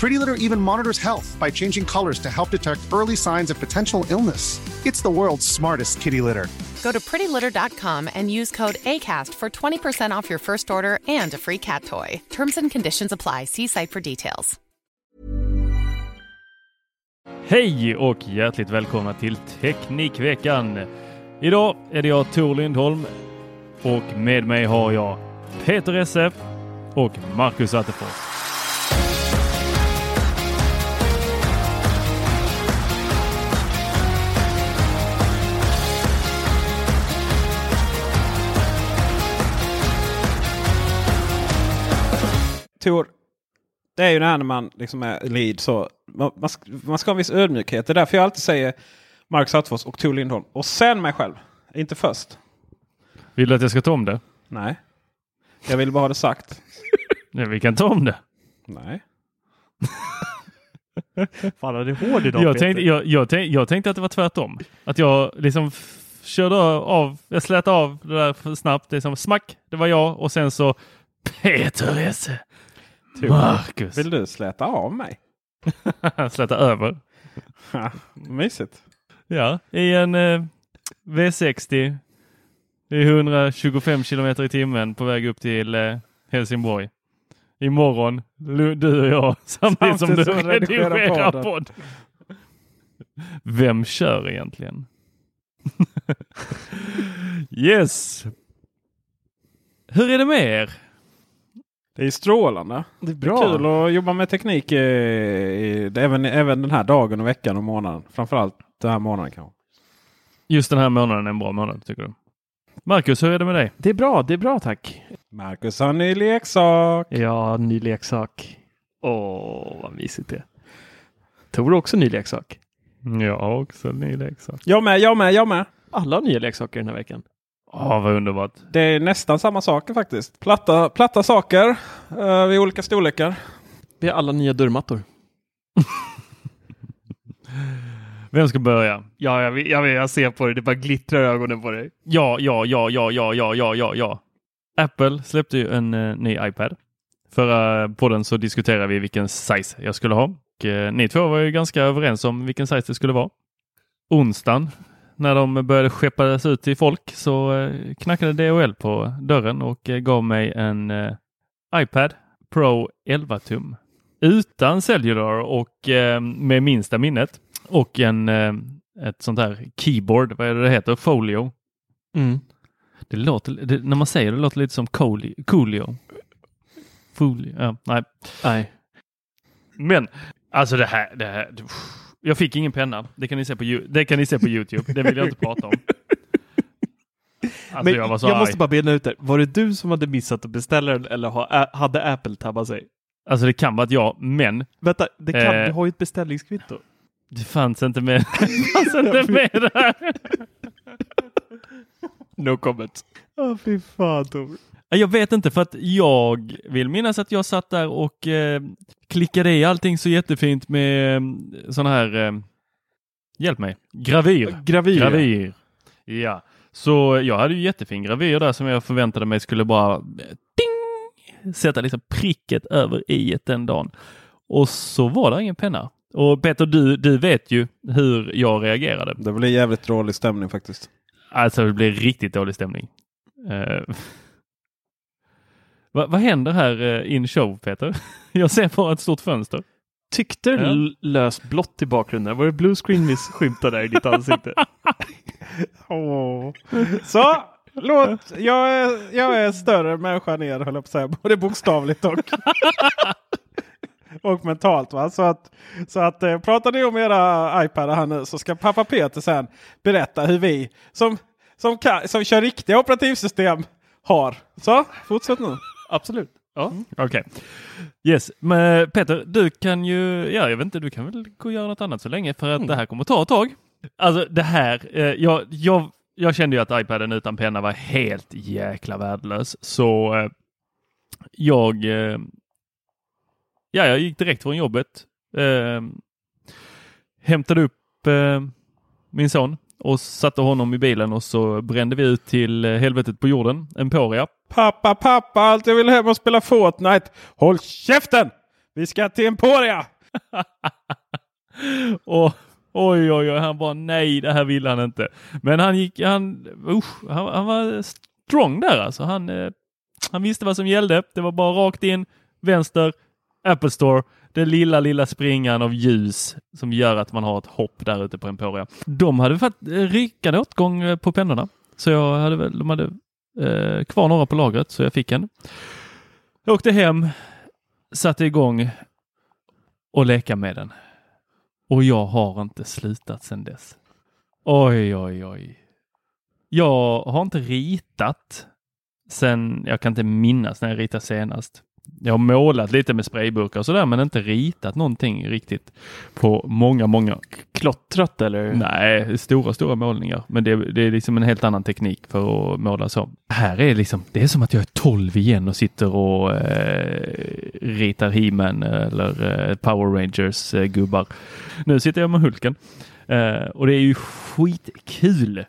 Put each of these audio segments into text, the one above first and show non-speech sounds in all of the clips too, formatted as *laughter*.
Pretty Litter even monitors health by changing colors to help detect early signs of potential illness. It's the world's smartest kitty litter. Go to prettylitter.com and use code ACAST for 20% off your first order and a free cat toy. Terms and conditions apply. See site for details. Hej och hjärtligt välkomna till Teknikveckan. Idag är det jag Tor Lindholm och med mig har jag Peter Esse och Marcus Attefors. Tor, det är ju när man liksom är lead så. Man, man, ska, man ska ha en viss ödmjukhet. Det är därför jag alltid säger Marcus Attefors och Tor Lindholm. Och sen mig själv. Inte först. Vill du att jag ska ta om det? Nej. Jag vill bara ha det sagt. *laughs* Nej, vi kan ta om det. Nej. *laughs* Fan, är det hård idag Jag Peter? tänkte, jag, jag, tänkte, jag tänkte att det var tvärtom. Att jag liksom körde av, jag slet av det där snabbt. Det är som smack, det var jag och sen så Peter Esse. Tor, Marcus. Vill du släta av mig? *laughs* Släta över. Ha, Mysigt. Ja, i en eh, V60. Det är 125 kilometer i timmen på väg upp till eh, Helsingborg. Imorgon, du och jag, *laughs* samtidigt som du som redigerar redigerar podd. Vem kör egentligen? *laughs* yes! Hur är det med er? Det är strålande. Det är Det är bra. kul att jobba med teknik eh, i, även, även den här dagen och veckan och månaden. Framförallt den här månaden kanske. Just den här månaden är en bra månad tycker du? Marcus, hur är det med dig? Det är bra, det är bra tack. Marcus har en ny leksak. Ja, ny leksak. Åh, vad mysigt det. Tor också ny leksak. Jag har också en ny leksak. Jag med, jag med, jag med. Alla har nya leksaker den här veckan. Åh, vad underbart. Det är nästan samma saker faktiskt. Platta, platta saker uh, i olika storlekar. Vi har alla nya dörrmattor. *laughs* Vem ska börja? Ja, jag, jag, jag ser på dig. Det bara glittrar i ögonen på dig. Ja, ja, ja, ja, ja, ja, ja, ja, ja. Apple släppte ju en eh, ny iPad. Förra podden så diskuterade vi vilken size jag skulle ha. Och, eh, ni två var ju ganska överens om vilken size det skulle vara. Onsdagen när de började skeppas ut till folk så eh, knackade DHL på dörren och eh, gav mig en eh, iPad Pro 11 tum utan cellular och med minsta minnet och en ett sånt här keyboard, vad är det det heter? Folio. Mm. Det låter, det, när man säger det låter lite som Coolio. Folio. Ja, nej. Nej. Men alltså det här, det här. Jag fick ingen penna. Det kan ni se på, Ju- det kan ni se på Youtube. Det vill jag inte prata om. *laughs* Alltså Men jag var så jag måste bara bena ut det. Var det du som hade missat att beställa den eller ha, hade Apple tabbat sig? Alltså det kan vara att jag, men Vänta, det kan, Eh. du har ju ett beställningskvitto. det fanns inte med, *laughs* det fanns inte med där. *laughs* No comment. Åh fy fan Tor. Jag vet inte för att jag vill minnas att jag satt där och eh, klickade i allting så jättefint med eh, sån här, eh, hjälp mig, gravyr. Gravyr. Gravyr. Ja, så jag hade ju jättefin gravyr där som jag förväntade mig skulle bara eh, ding, sätta liksom pricket över i den dagen. och så var det ingen penna. Och Peter, du, du vet ju hur jag reagerade. Det blir jävligt dålig stämning faktiskt. Alltså det blir riktigt dålig stämning. Uh, vad, händer här uh, in show Peter? *laughs* Jag ser bara ett stort fönster. Tyckte Ja. l- lös blått i bakgrunden? Var det blue screen vi skymtade där i ditt ansikte? *laughs* Åh. Så, låt. Jag är, jag är större människa än er höll jag på att säga. Både bokstavligt och, och mentalt. Va? Så att, så att eh, pratar ni om era iPadar här nu så ska pappa Peter sen berätta hur vi som, som, kan, som kör riktiga operativsystem har. Så, fortsätt nu. Absolut. Ja, okej. Yes, men Peter, du kan ju, ja jag vet inte, du kan väl gå och göra något annat så länge för att det här kommer ta ett tag. Alltså det här, eh, jag, jag, jag kände ju att iPaden utan penna var helt jäkla värdelös. Så eh, jag, eh, ja jag gick direkt från jobbet, eh, hämtade upp eh, min son och satte honom i bilen och så brände vi ut till eh, helvetet på jorden, Emporia. Pappa, pappa, allt jag vill hem och spela Fortnite. Håll käften! Vi ska till Emporia! *laughs* Och oj, oj, oj, han bara nej, det här vill han inte. Men han gick, han, usch, han, han var strong där alltså. Han, eh, han visste vad som gällde. Det var bara rakt in, vänster, Apple Store. Den lilla, lilla springan av ljus som gör att man har ett hopp där ute på Emporia. De hade fått eh, rykande åtgång eh, på pennorna. Så jag hade väl, de hade eh, kvar några på lagret så jag fick en. Jag åkte hem, satte igång och leka med den. Och jag har inte slutat sedan dess. Oj, oj, oj. Jag har inte ritat sen, jag kan inte minnas när jag ritade senast. Jag har målat lite med sprayburkar och sådär, men inte ritat någonting riktigt på många, många. Klottrat eller? Nej, stora, stora målningar. Men det, det är liksom en helt annan teknik för att måla så. Här är liksom, det är som att jag är 12 igen och sitter och eh, ritar He-Man eller eh, Power Rangers eh, gubbar. Nu sitter jag med Hulken eh, och det är ju skitkul.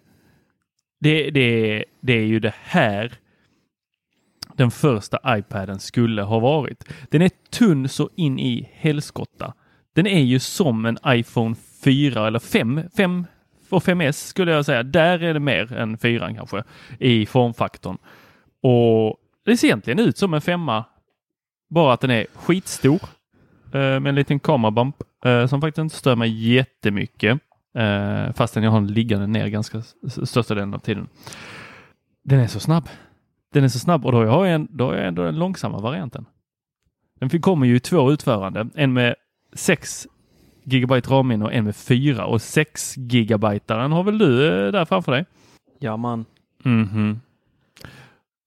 Det, det, det är ju det här den första iPaden skulle ha varit. Den är tunn så in i helskotta. Den är ju som en iPhone 4 eller 5, 5 och 5S skulle jag säga. Där är det mer än 4 kanske i formfaktorn. Och det ser egentligen ut som en femma. Bara att den är skitstor eh, med en liten kamerabump eh, som faktiskt inte stör mig jättemycket. Eh, fastän jag har den liggande ner ganska största delen av tiden. Den är så snabb. Den är så snabb och då har jag, en, då har jag ändå den långsamma varianten. Den kommer ju i två utförande. En med 6 gigabyte ramminne och en med 4 och 6 gigabytaren har väl du eh, där framför dig? Ja man. Mhm.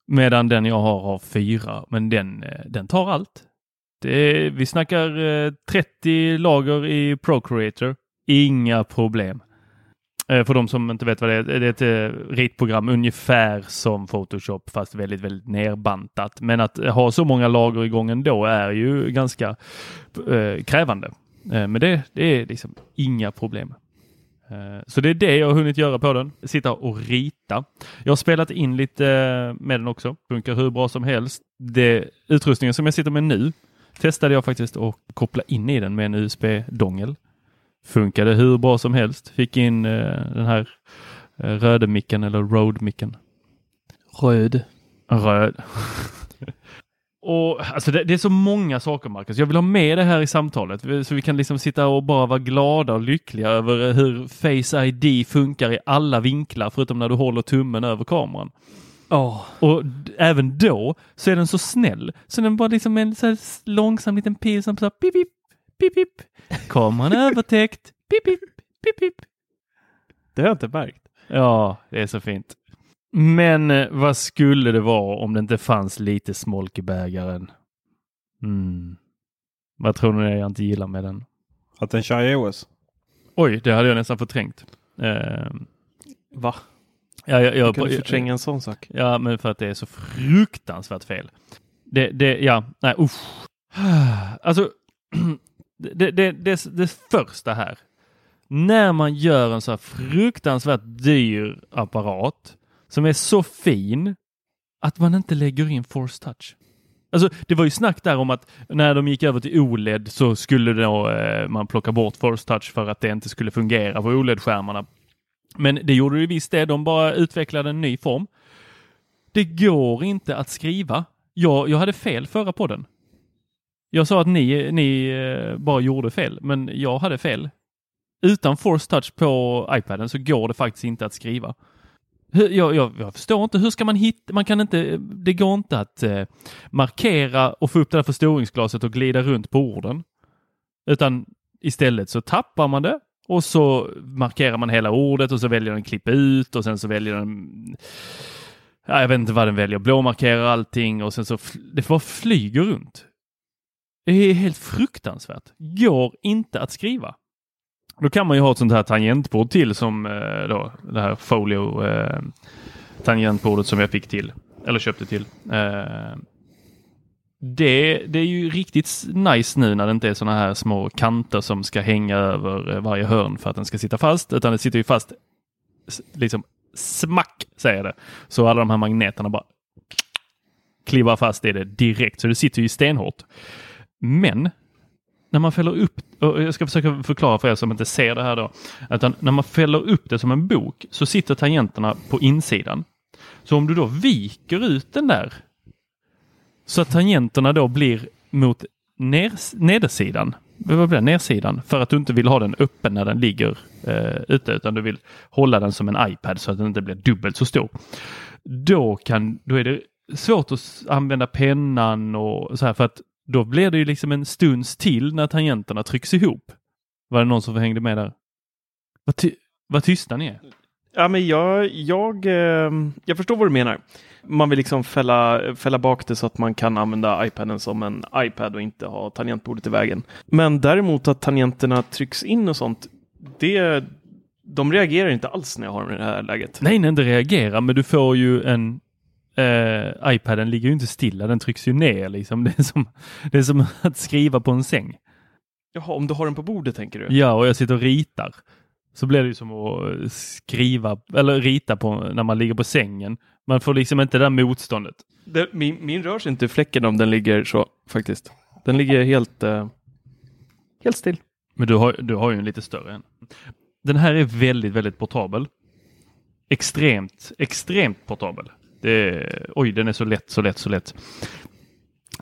Medan den jag har har 4, men den, eh, den tar allt. Det är, vi snackar eh, 30 lager i Procreator. Inga problem. Eh, för de som inte vet vad det är, det är ett eh, ritprogram ungefär som Photoshop fast väldigt, väldigt nerbantat. Men att ha så många lager igång ändå är ju ganska eh, krävande. Eh, Men det, det är liksom inga problem. Eh, Så det är det jag har hunnit göra på den. Sitta och rita. Jag har spelat in lite eh, med den också. Funkar hur bra som helst. Det, utrustningen som jag sitter med nu testade jag faktiskt att koppla in i den med en USB-dongel. Funkade hur bra som helst. Fick in eh, den här eh, röde-micken eller Rode-micken. Röd. Röd. *laughs* och, alltså det, det är så många saker Marcus. Jag vill ha med det här i samtalet Vi- så vi kan liksom sitta och bara vara glada och lyckliga över hur Face ID funkar i alla vinklar förutom när du håller tummen över kameran. Ja. Och även då så är den så snäll. Så den bara liksom en så långsam liten pil som så här pip, pip, pip, pip. Kameran är övertäckt. Pip, pip, pip, pip. Det har jag inte märkt. Ja, det är så fint. Men eh, vad skulle det vara om det inte fanns lite smolk i bägaren? Mm. Vad tror ni jag inte gillar med den? Att den kör iOS. Oj, det hade jag nästan förträngt. Eh, Va? ja, jag, Hur jag, kan du förtränga en sån sak? Ja, men för att det är så fruktansvärt fel. Det, det, ja, nej, usch. *sighs* Alltså, *clears throat* det, det, det, det första här. När man gör en så här fruktansvärt dyr apparat som är så fin att man inte lägger in force touch. Alltså, det var ju snack där om att när de gick över till OLED så skulle då, eh, man plocka bort Force Touch för att det inte skulle fungera på OLED-skärmarna. Men det gjorde det visst det. De bara utvecklade en ny form. Det går inte att skriva. Jag, jag hade fel förra podden. Jag sa att ni, ni eh, bara gjorde fel, men jag hade fel. Utan Force Touch på iPaden så går det faktiskt inte att skriva. Jag, jag, jag, förstår inte, hur ska man hitta, man kan inte, det går inte att eh, markera och få upp det där förstoringsglaset och glida runt på orden. Utan istället så tappar man det och så markerar man hela ordet och så väljer den klippa ut och sen så väljer den jag vet inte vad den väljer, blåmarkerar allting och sen så det bara flyger runt. Det är helt fruktansvärt. Går inte att skriva. Då kan man ju ha ett sånt här tangentbord till som eh, då det här folio eh, tangentbordet som jag fick till eller köpte till. Eh, det, det är ju riktigt nice nu när det inte är såna här små kanter som ska hänga över eh, varje hörn för att den ska sitta fast utan det sitter ju fast liksom smack säger det. Så alla de här magneterna bara klivar fast i det direkt så det sitter ju stenhårt. Men när man fäller upp, och jag ska försöka förklara för er som inte ser det här då, utan när man fäller upp det som en bok så sitter tangenterna på insidan. Så om du då viker ut den där så att tangenterna då blir mot ner, nedersidan, vad blir det, nersidan, för att du inte vill ha den öppen när den ligger eh, ute utan du vill hålla den som en iPad så att den inte blir dubbelt så stor. Då, kan, då är det svårt att använda pennan och så här för att då blir det ju liksom en stunds till när tangenterna trycks ihop. Var det någon som hängde med där? Vad, ty vad tysta ni är. Ja, men jag, jag, eh, jag förstår vad du menar. Man vill liksom fälla, fälla bak det så att man kan använda iPaden som en iPad och inte ha tangentbordet i vägen. Men däremot att tangenterna trycks in och sånt, det, de reagerar inte alls när jag har dem i det här läget. Nej, nej, inte reagerar, men du får ju en eh, iPaden ligger ju inte stilla, den trycks ju ner liksom. *laughs* Det är, som, det är som att skriva på en säng. Jaha, om du har den på bordet tänker du? Ja, och jag sitter och ritar. Så blir det ju som att skriva eller rita på när man ligger på sängen. Man får liksom inte det där motståndet. Det, min, min rör sig inte fläcken om den ligger så faktiskt. Den ligger helt, eh, helt still. Men du har, du har ju en lite större än. Den här är väldigt, väldigt portabel. Extremt, extremt portabel. Det, oj, den är så lätt, så lätt, så lätt.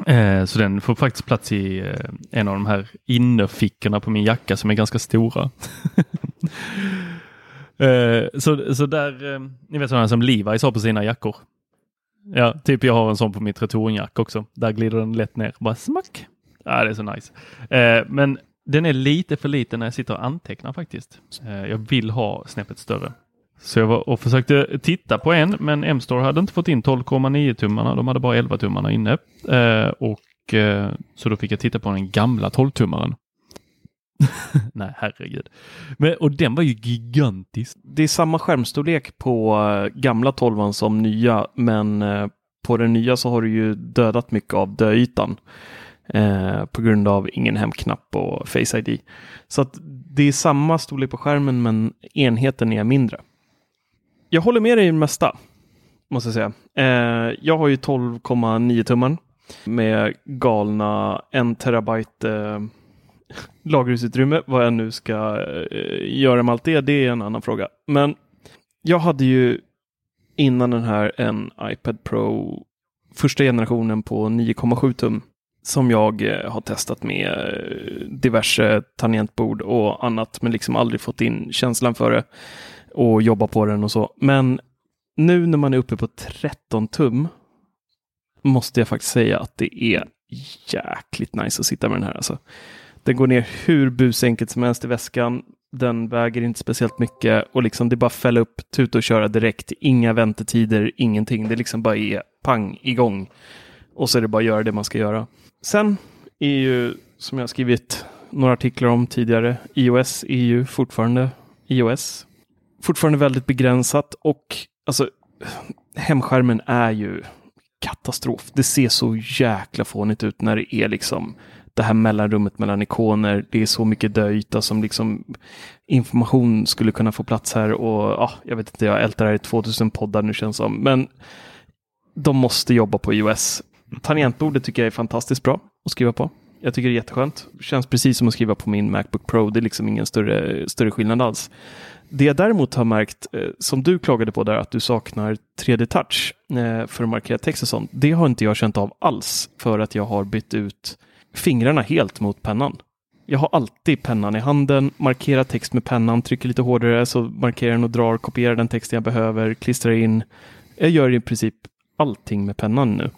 Eh, så den får faktiskt plats i eh, en av de här innerfickorna på min jacka som är ganska stora. *laughs* eh, så, så där, eh, ni vet sådana som Levi's har på sina jackor. Ja, typ jag har en sån på mitt returjack också. Där glider den lätt ner. Bara smack! Ja, det är så nice. Eh, men den är lite för liten när jag sitter och antecknar faktiskt. Eh, jag vill ha snäppet större. Så jag var och försökte titta på en, men M-store hade inte fått in 12,9 tummarna. De hade bara 11 tummarna inne. Eh, och, eh, så då fick jag titta på den gamla 12-tummaren. *laughs* Nej, herregud. Men, och den var ju gigantisk. Det är samma skärmstorlek på uh, gamla 12 som nya, men uh, på den nya så har du ju dödat mycket av döytan uh, på grund av ingen hemknapp och Face ID. Så att det är samma storlek på skärmen, men enheten är mindre. Jag håller med dig i det mesta, måste jag säga. Eh, jag har ju 12,9 tummen med galna 1 terabyte eh, *laughs* lagringsutrymme. Vad jag nu ska eh, göra med allt det, det är en annan fråga. Men jag hade ju innan den här en iPad Pro första generationen på 9,7 tum som jag eh, har testat med eh, diverse tangentbord och annat, men liksom aldrig fått in känslan för det och jobba på den och så. Men nu när man är uppe på 13 tum måste jag faktiskt säga att det är jäkligt nice att sitta med den här. Alltså. Den går ner hur busenkelt som helst i väskan. Den väger inte speciellt mycket och liksom det är bara fälla upp, tuta och köra direkt. Inga väntetider, ingenting. Det liksom bara är pang igång. Och så är det bara att göra det man ska göra. Sen är ju, som jag skrivit några artiklar om tidigare, iOS är ju fortfarande iOS fortfarande väldigt begränsat och alltså hemskärmen är ju katastrof. Det ser så jäkla fånigt ut när det är liksom det här mellanrummet mellan ikoner. Det är så mycket döyta som liksom information skulle kunna få plats här och ja, jag vet inte, jag ältar här i 2000 poddar nu känns som, men de måste jobba på iOS. Tangentbordet tycker jag är fantastiskt bra att skriva på. Jag tycker det är jätteskönt. Känns precis som att skriva på min Macbook Pro. Det är liksom ingen större, större skillnad alls. Det jag däremot har märkt, eh, som du klagade på där, att du saknar 3D-touch eh, för att markera text och sånt. Det har inte jag känt av alls för att jag har bytt ut fingrarna helt mot pennan. Jag har alltid pennan i handen, markerar text med pennan, trycker lite hårdare så markerar den och drar, kopierar den texten jag behöver, klistrar in. Jag gör i princip allting med pennan nu.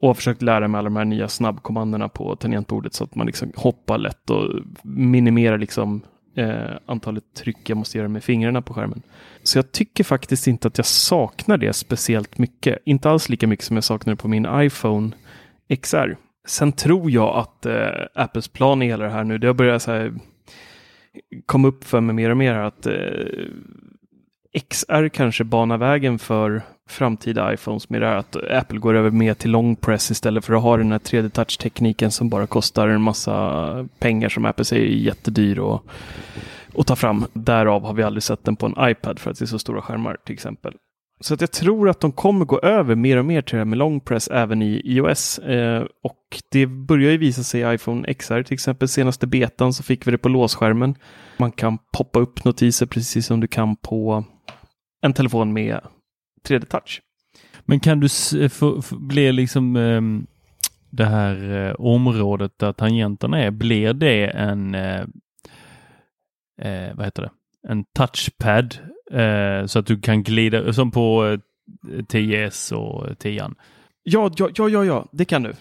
Och har försökt lära mig alla de här nya snabbkommandona på tangentbordet så att man liksom hoppar lätt och minimerar liksom eh, antalet tryck jag måste göra med fingrarna på skärmen. Så jag tycker faktiskt inte att jag saknar det speciellt mycket. Inte alls lika mycket som jag saknar det på min iPhone XR. Sen tror jag att eh, Apples plan i hela det här nu, det har börjat så här, komma upp för mig mer och mer att eh, XR kanske banar vägen för framtida iPhones med det här att Apple går över mer till long press istället för att ha den här 3D touch-tekniken som bara kostar en massa pengar som Apple säger är jättedyr att, att ta fram. Därav har vi aldrig sett den på en iPad för att det är så stora skärmar till exempel. Så att jag tror att de kommer gå över mer och mer till det här med long press även i iOS. Eh, och det börjar ju visa sig i iPhone XR till exempel. Senaste betan så fick vi det på låsskärmen. Man kan poppa upp notiser precis som du kan på en telefon med 3D touch. Men kan du få, bli liksom um, det här uh, området där tangenterna är, blir det en uh, uh, vad heter det? En touchpad så att du kan glida som på 10S och 10 Ja, ja, ja, ja, ja, det kan du.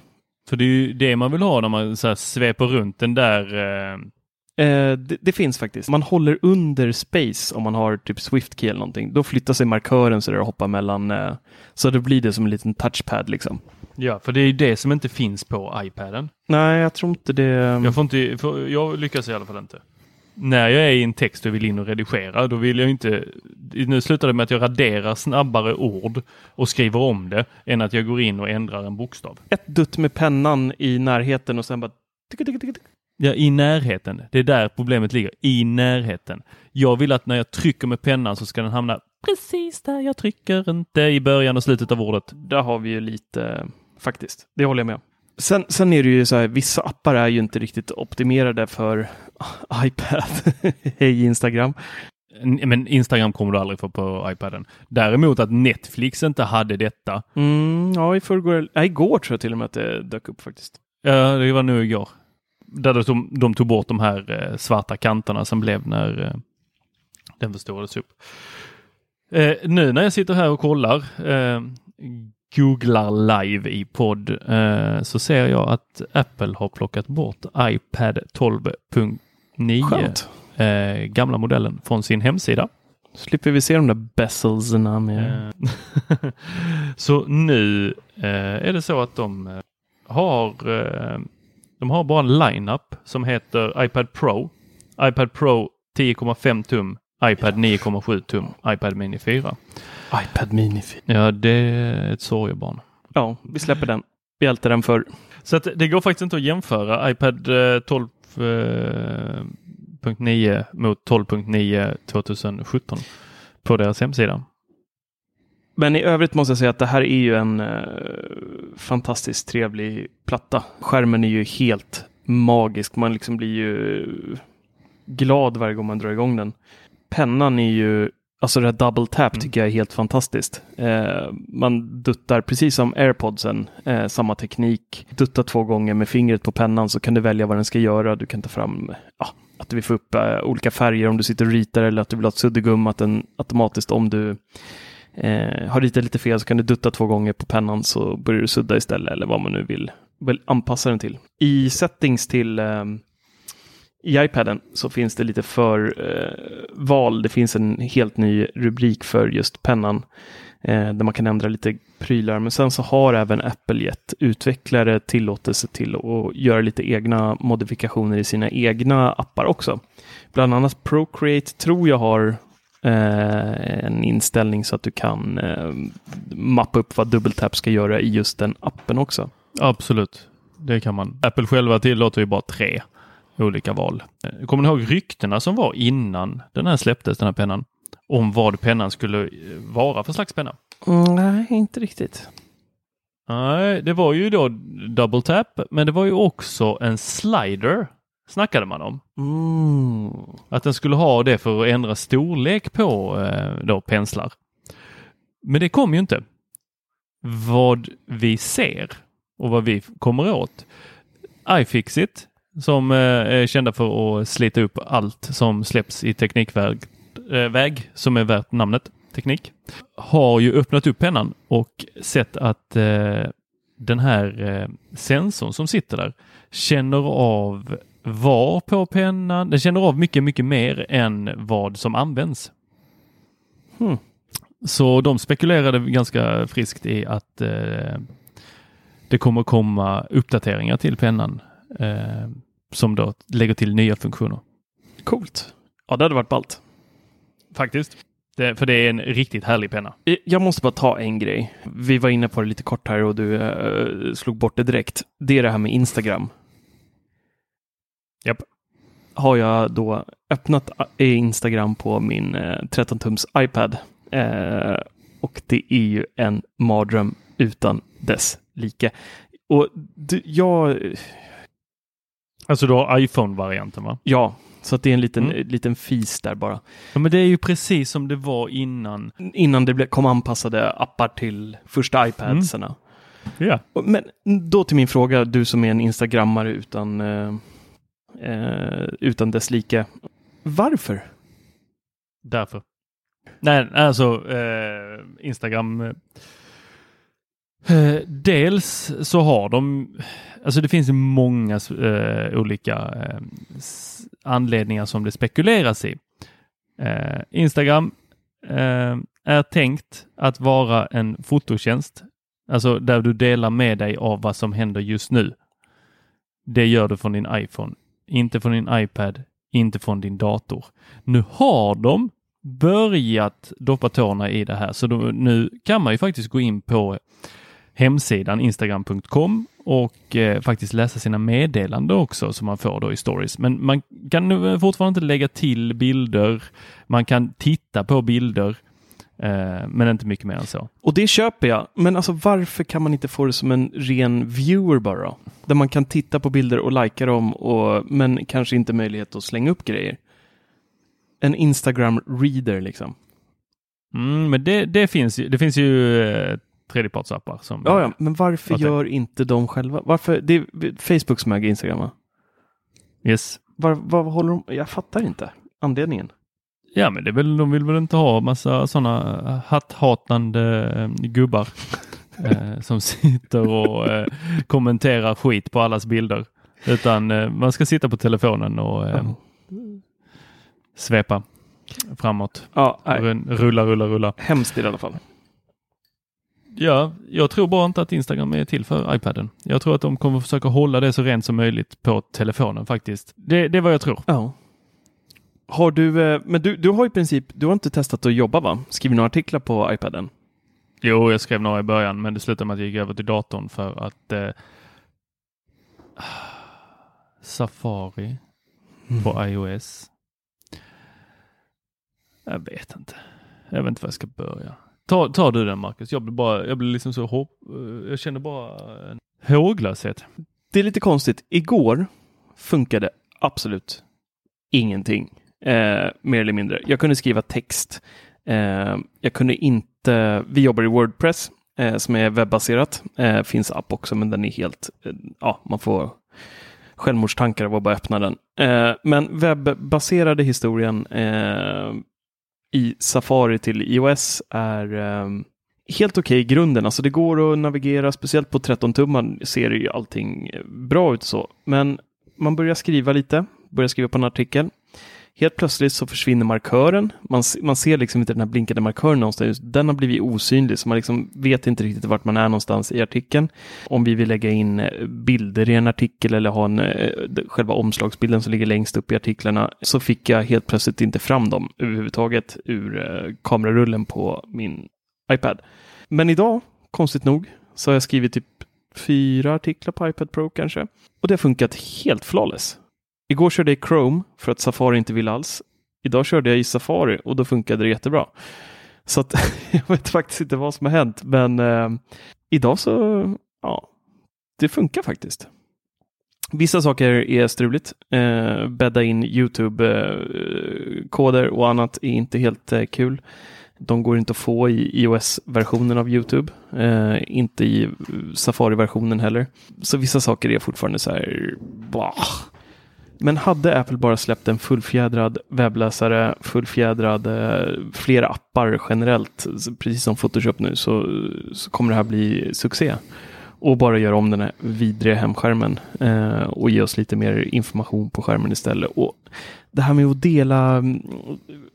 För det är ju det man vill ha när man så sveper runt den där Eh, det, det, finns faktiskt. Man håller under space om man har typ Swift key eller någonting. Då flyttar sig markören så det hoppar mellan. Eh, så det blir det som en liten touchpad liksom. Ja, för det är ju det som inte finns på iPaden. Nej, jag tror inte det. Jag, får inte, för jag lyckas i alla fall inte. När jag är i en text och vill in och redigera, då vill jag inte... Nu slutar det med att jag raderar snabbare ord och skriver om det än att jag går in och ändrar en bokstav. Ett dutt med pennan i närheten och sen bara... Ja, i närheten. Det är där problemet ligger. I närheten. Jag vill att när jag trycker med pennan så ska den hamna precis där jag trycker, inte i början och slutet av ordet. Där har vi ju lite faktiskt. Det håller jag med om. Sen, sen är det ju så här, vissa appar är ju inte riktigt optimerade för iPad. *laughs* Hej Instagram. Men Instagram kommer du aldrig få på iPaden. Däremot att Netflix inte hade detta. Mm, ja, i förrgår, nej, igår tror jag till och med att det dök upp faktiskt. Ja, det var nu igår där de, de tog bort de här eh, svarta kanterna som blev när eh, den förstorades upp. Eh, nu när jag sitter här och kollar, eh, googlar live i podd, eh, så ser jag att Apple har plockat bort iPad 12.9, eh, gamla modellen, från sin hemsida. Slipper vi se de där bezelserna med. *laughs* så nu är det så att de har de har bara en lineup som heter iPad Pro, iPad Pro 10,5 tum, iPad 9,7 tum, iPad Mini 4. iPad Mini 4. Ja, det är ett sorgebarn. Ja, vi släpper den. Vi ältar den för. Så att det går faktiskt inte att jämföra iPad 12.9 eh, mot 12.9 2017 på deras hemsida. Men i övrigt måste jag säga att det här är ju en eh, fantastiskt trevlig platta. Skärmen är ju helt magisk. Man liksom blir ju glad varje gång man drar igång den. Pennan är ju, alltså det här double tap mm. tycker jag är helt fantastiskt. Eh, man duttar precis som airpodsen, eh, samma teknik. Dutta två gånger med fingret på pennan så kan du välja vad den ska göra. Du kan ta fram ja, att du vill få upp eh, olika färger om du sitter och ritar eller att du vill ha ett suddgum, att den automatiskt om du eh, har ritat lite fel så kan du dutta två gånger på pennan så börjar du sudda istället eller vad man nu vill, vill anpassa den till. I settings till eh, i iPaden så finns det lite för eh, val. Det finns en helt ny rubrik för just pennan eh, där man kan ändra lite prylar. Men sen så har även Apple gett utvecklare tillåtelse till att göra lite egna modifikationer i sina egna appar också. Bland annat Procreate tror jag har en inställning så att du kan eh, mappa upp vad dubbeltap ska göra i just den appen också. Absolut, det kan man. Apple själva tillåter ju bara tre olika val. Eh, kommer ni ihåg ryktena som var innan den här släpptes, den här pennan? Om vad pennan skulle vara för slags penna? Mm, nej, inte riktigt. Nej, det var ju då double tap, men det var ju också en slider snackade man om. Mm. Att den skulle ha det för att ändra storlek på eh, då penslar. Men det kom ju inte. Vad vi ser och vad vi kommer åt. iFixit som eh, är kända för att slita upp allt som släpps i teknikväg eh, väg, som är värt namnet teknik. Har ju öppnat upp pennan och sett att eh, den här eh, sensorn som sitter där känner av var på pennan. Den känner av mycket, mycket mer än vad som används. Hmm. Så de spekulerade ganska friskt i att eh, det kommer komma uppdateringar till pennan eh, som då lägger till nya funktioner. Coolt. Ja, det hade varit ballt. Faktiskt. Det, för det är en riktigt härlig penna. Jag måste bara ta en grej. Vi var inne på det lite kort här och du eh, slog bort det direkt. Det är det här med Instagram. Japp. Har jag då öppnat eh, Instagram på min eh, 13-tums iPad. Eh, och det är ju en mardröm utan dess like. Och du, jag, Alltså du har iPhone-varianten va? ja, så att det är en liten, Mm. liten fis där bara. Ja, men det är ju precis som det var innan. Innan det kom anpassade appar till första iPadsarna. Ja. Och- Men då till min fråga, du som är en instagrammare utan, eh, eh, utan dess like. Varför? Därför. Nej, alltså eh, Instagram. Eh, eh dels så har de, alltså det finns många eh, olika eh, anledningar som det spekuleras i. Eh, Instagram eh, är tänkt att vara en fototjänst, alltså där du delar med dig av vad som händer just nu. Det gör du från din iPhone, inte från din iPad, inte från din dator. Nu har de börjat doppa tårna i det här, så då, nu kan man ju faktiskt gå in på hemsidan instagram.com och eh, faktiskt läsa sina meddelanden också som man får då i stories. Men man kan nu fortfarande inte lägga till bilder. Man kan titta på bilder, men inte mycket mer än så. Och det köper jag, men alltså varför kan man inte få det som en ren viewer bara? Där man kan titta på bilder och likea dem, och, men kanske inte möjlighet att slänga upp grejer. En Instagram-reader liksom. Mm, men det, det finns ju, det finns ju eh, tredjepartsappar som Ja, ja, men varför gör inte de själva? Varför? Det är Facebook som äger Instagram, va? Yes. Var, vad håller de? Jag fattar inte anledningen. Ja, men det väl, de vill väl inte ha massa sådana hatthatande eh, gubbar *laughs* eh, som sitter och eh, kommenterar skit på allas bilder. Utan eh, man ska sitta på telefonen och eh, svepa framåt. Ja, Rulla, rulla, rulla. Hemskt i alla fall. Ja, jag tror bara inte att Instagram är till för iPaden. Jag tror att de kommer försöka hålla det så rent som möjligt på telefonen faktiskt. Det, det är vad jag tror. Ja. Har du, eh, men du, du har i princip, du har inte testat att jobba va? Skrivit några artiklar på iPaden? Jo, jag skrev några i början, men det slutade med att jag gick över till datorn för att eh, Safari på iOS. Jag vet inte. Jag vet inte var jag ska börja. Ta, ta du den Marcus. Jag blir bara, jag blir liksom så hopp, eh, jag känner bara en håglöshet. Det är lite konstigt. Igår funkade absolut ingenting. Eh, mer eller mindre. Jag kunde skriva text. Eh, jag kunde inte, vi jobbar i Wordpress eh, som är webbaserat. Eh, finns app också men den är helt, eh, ja man får självmordstankar av att bara öppna den. Eh, men webbaserade historien eh, i Safari till iOS är eh, helt okej i grunden. Alltså det går att navigera, speciellt på 13 tummar ser ju allting bra ut så. Men man börjar skriva lite, börjar skriva på en artikel. Helt plötsligt så försvinner markören. Man, man ser liksom inte den här blinkande markören någonstans. Den har blivit osynlig, så man liksom vet inte riktigt vart man är någonstans i artikeln. Om vi vill lägga in eh, bilder i en artikel eller ha en, eh, själva omslagsbilden som ligger längst upp i artiklarna, så fick jag helt plötsligt inte fram dem överhuvudtaget ur eh, kamerarullen på min iPad. Men idag, konstigt nog, så har jag skrivit typ fyra artiklar på iPad Pro kanske. Och det har funkat helt flawless. Igår körde jag i Chrome för att Safari inte vill alls. Idag körde jag i Safari och då funkade det jättebra. Så att *laughs* jag vet faktiskt inte vad som har hänt, men eh, idag så, ja, det funkar faktiskt. Vissa saker är struligt. Eh, bädda in YouTube-koder och annat är inte helt eh, kul. De går inte att få i iOS-versionen av YouTube. Eh, inte i Safari-versionen heller. Så vissa saker är fortfarande så här, bah. Men hade Apple bara släppt en fullfjädrad webbläsare, fullfjädrad eh, fler appar generellt, precis som Photoshop nu, så, så kommer det här bli succé och bara göra om den här vidriga hemskärmen eh, och ge oss lite mer information på skärmen istället. Och det här med att dela mm,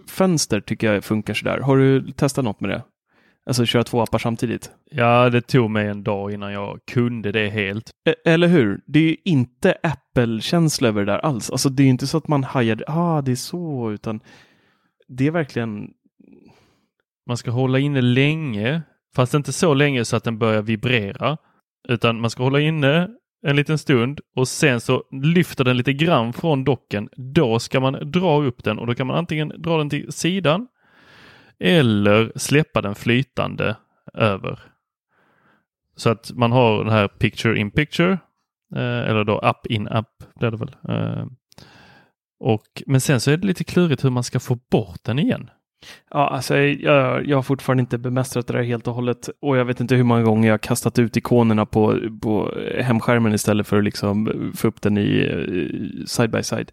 fönster tycker jag funkar sådär. Har du testat något med det? Alltså köra två appar samtidigt? Ja, det tog mig en dag innan jag kunde det helt. E eller hur? Det är ju inte Apple-känsla över det där alls. Alltså det är inte så att man hajar, ah det är så, utan det är verkligen man ska hålla inne länge, fast inte så länge så att den börjar vibrera. Utan man ska hålla inne en liten stund och sen så lyfter den lite grann från docken. Då ska man dra upp den och då kan man antingen dra den till sidan eller släppa den flytande över. Så att man har den här picture in picture eh, eller då app in app blir det väl. Eh. Och, men sen så är det lite klurigt hur man ska få bort den igen. Ja, alltså, jag, jag har fortfarande inte bemästrat det där helt och hållet och jag vet inte hur många gånger jag har kastat ut ikonerna på, på hemskärmen istället för att liksom få upp den i eh, side by side.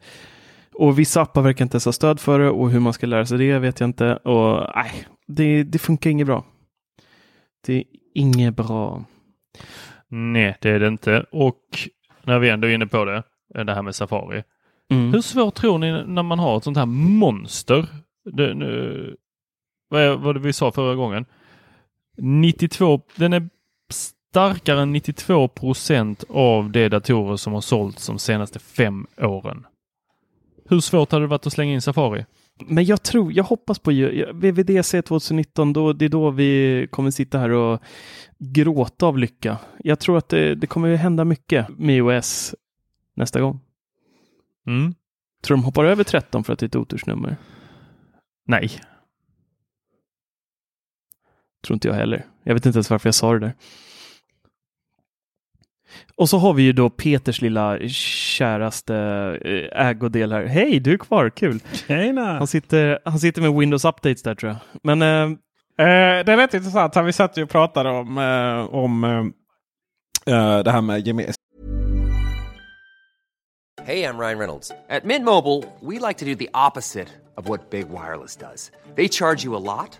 Och vissa appar verkar inte ens ha stöd för det och hur man ska lära sig det vet jag inte. Och nej, det, det funkar inget bra. Det är inget bra. Nej, det är det inte. Och när vi ändå är inne på det, det här med Safari. Mm. Hur svårt tror ni när man har ett sånt här monster det, nu, vad var det vi sa förra gången? 92, den är starkare än 92 procent av de datorer som har sålts de senaste fem åren. Hur svårt hade det varit att slänga in Safari? Men jag tror, jag hoppas på VVDC 2019, då, det är då vi kommer sitta här och gråta av lycka. Jag tror att det, det kommer hända mycket med iOS nästa gång. Mm. Tror de hoppar över 13 för att det är ett otursnummer? Nej. Tror inte jag heller. Jag vet inte ens varför jag sa det där. Och så har vi ju då Peters lilla käraste eh, ägodel här. Hej, du är kvar, kul! Tjena! Han sitter, han sitter med Windows Updates där tror jag. Men eh, eh, det är rätt intressant. Vi satt ju och pratade om, eh, om eh, det här med gemenskap. Hej, jag Ryan Reynolds. På Mint Mobile, we like to do the opposite of what Big Wireless does. They charge you a lot,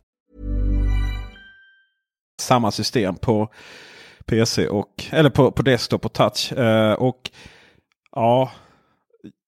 Samma system på PC och eller på, på desktop och touch. Uh, och ja,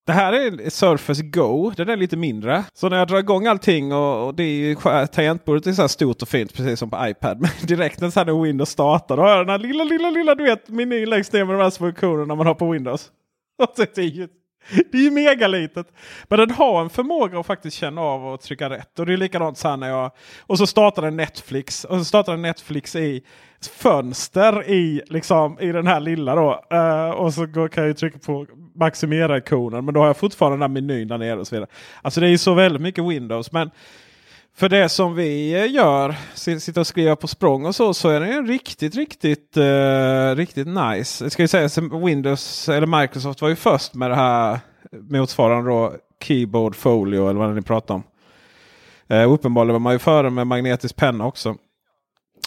det här är Surface Go. Den är lite mindre. Så när jag drar igång allting och, och det är tangentbordet är så här stort och fint precis som på iPad. *laughs* Men direkt när, så här, Windows startar då har jag den här lilla, lilla, lilla du vet menyn längst ner med de här funktionerna man har på Windows. *laughs* det är ju, *laughs* det är ju megalitet. Men den har en förmåga att faktiskt känna av och trycka rätt. Och det är likadant så här när jag... Och så startar den Netflix. Och så startar den Netflix i fönster i, liksom, i den här lilla då. Uh, och så går, kan jag trycka på maximera-ikonen. Men då har jag fortfarande den här menyn där nere och så vidare. Alltså det är ju så väldigt mycket Windows. Men för det som vi eh, gör, sitta och skriva på språng och så, så är den riktigt, riktigt, uh, riktigt nice. Jag ska ju säga Windows eller Microsoft var ju först med det här motsvarande då Keyboard Folio eller vad ni pratar om. Uh, uppenbarligen var man ju före med magnetisk penna också.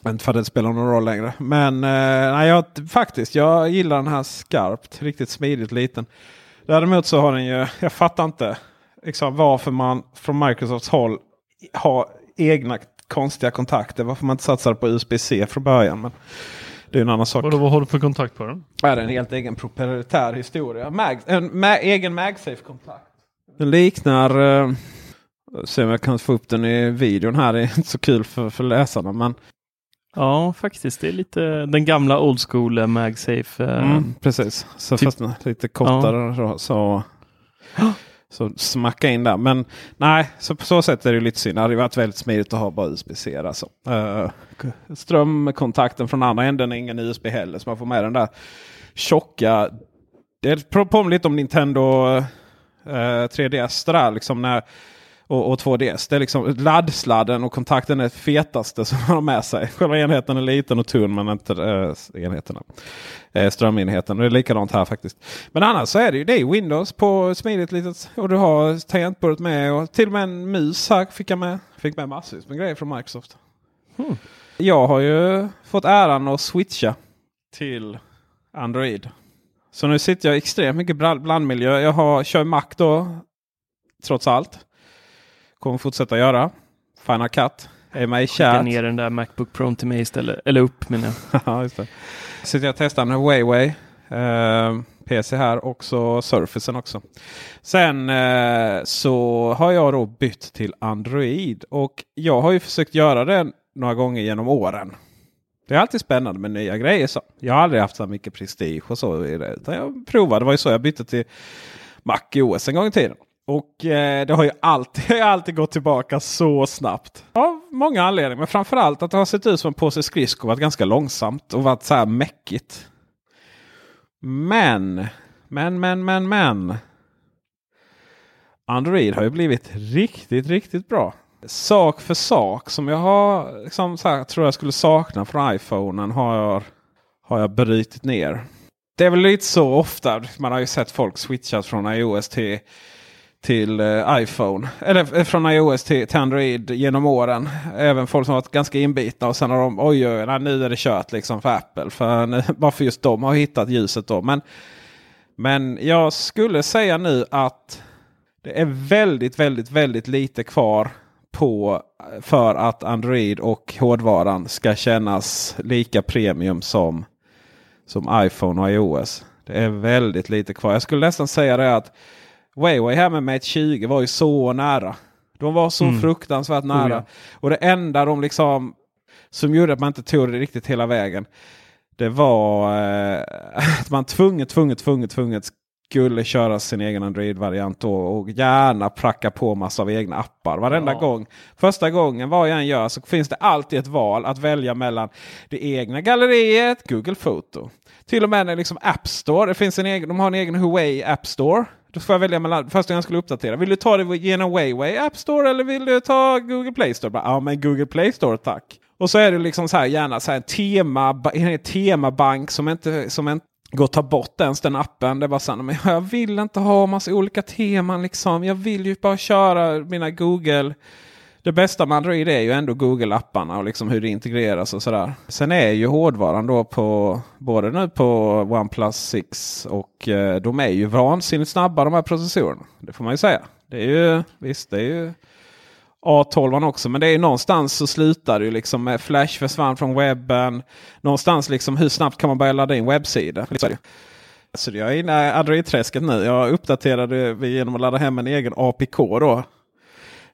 Inte för att det spelar någon roll längre. Men uh, nej, jag, faktiskt, jag gillar den här skarpt. Riktigt smidigt liten. Däremot så har den ju, jag fattar inte liksom, varför man från Microsofts håll ha egna konstiga kontakter. Varför man inte satsar på USB-C från början. Men det är en annan sak. Vad, vad har du för kontakt på den? Ja, det är en helt egen proprietär historia. Mag, en ma egen MagSafe-kontakt. Den liknar... Uh, se om jag kan få upp den i videon här. Det är inte så kul för, för läsarna. Men... Ja, faktiskt. Det är lite den gamla old school eh, MagSafe. Uh, mm, precis, så typ... fast lite kortare. Ja. Så, *gasps* *gasps* så smacka in där. Men nej, så på så sätt är det lite synd. Det hade varit väldigt smidigt att ha bara USB-C. Alltså. Uh, eh, strömkontakten från andra änden är ingen USB heller. Så man får med den där tjocka. Det påminner lite om Nintendo eh, uh, 3DS. Där, liksom när och, och 2DS. Det är liksom laddsladden och kontakten är det fetaste som man har med sig. Själva enheten är liten och tunn men inte äh, enheterna. Äh, strömenheten. Och det är likadant här faktiskt. Men annars så är det ju det är Windows på smidigt litet. Och du har tangentbordet med och till och med en mus här fick jag med. Fick med massvis med grejer från Microsoft. Hmm. Jag har ju fått äran att switcha till Android. Så nu sitter jag extremt mycket blandmiljö. Jag har, kör Mac då. Trots allt. Kommer fortsätta göra. Final Cut är mig kärt. ner den där Macbook Pro till mig istället. Eller upp menar jag. *laughs* ja, just det. Så jag testar en Huawei eh, PC här och så Surfacen också. Sen eh, så har jag då bytt till Android. Och jag har ju försökt göra det några gånger genom åren. Det är alltid spännande med nya grejer. Så. Jag har aldrig haft så mycket prestige och så. Utan jag provade. Det var ju så jag bytte till Mac OS en gång i tiden. Och eh, det har ju alltid, *laughs* alltid gått tillbaka så snabbt. Av många anledningar. Men framförallt att det har sett ut som en påse skridskor. Varit ganska långsamt och varit så här mäckigt. Men, men, men, men, men. Android har ju blivit riktigt, riktigt bra. Sak för sak som jag har, liksom, så här, tror jag skulle sakna från iPhonen har jag, har jag brutit ner. Det är väl lite så ofta. Man har ju sett folk switchat från iOS till till eh, iPhone. Eller eh, från iOS till, till, Android genom åren. Även folk som varit ganska inbitna och sen har de oj, oj, nej, nu är det kört liksom för Apple. För, eh, bara för just de har hittat ljuset då. Men, men jag skulle säga nu att det är väldigt, väldigt, väldigt lite kvar på för att Android och hårdvaran ska kännas lika premium som, som iPhone och iOS. Det är väldigt lite kvar. Jag skulle nästan säga det att Huawei här med Mate 20 var ju så nära. De var så mm. fruktansvärt nära. Oh, ja. Och det enda de liksom som gjorde att man inte tog det riktigt hela vägen. Det var eh, *laughs* att man tvunget, tvunget, tvunget, tvunget skulle köra sin egen Android-variant och gärna pracka på massa av egna appar varenda ja. gång. Första gången vad jag än gör så finns det alltid ett val att välja mellan det egna galleriet, Google Foto. Till och med liksom App Store, det finns en egen, de har en egen Huawei App Store. Då får jag välja mellan första gången jag skulle uppdatera. Vill du ta det genom WayWay App Store eller vill du ta Google Play Store? Bara, ja men Google Play Store tack. Och så är det liksom så här gärna så här en, tema, en temabank som inte, som inte går att ta bort ens den appen. Det är bara så här, men jag vill inte ha massa olika teman liksom. Jag vill ju bara köra mina Google det bästa med Android är ju ändå Google-apparna och liksom hur det integreras och sådär. Sen är ju hårdvaran då på både nu på OnePlus 6 och eh, de är ju vansinnigt snabba de här processorerna. Det får man ju säga. Det är ju visst, det är ju A12 också. Men det är ju någonstans så slutar det ju liksom med Flash försvann från webben. Någonstans liksom hur snabbt kan man börja ladda in webbsidor? Så jag är inne i Android-träsket nu. Jag uppdaterade genom att ladda hem en egen APK då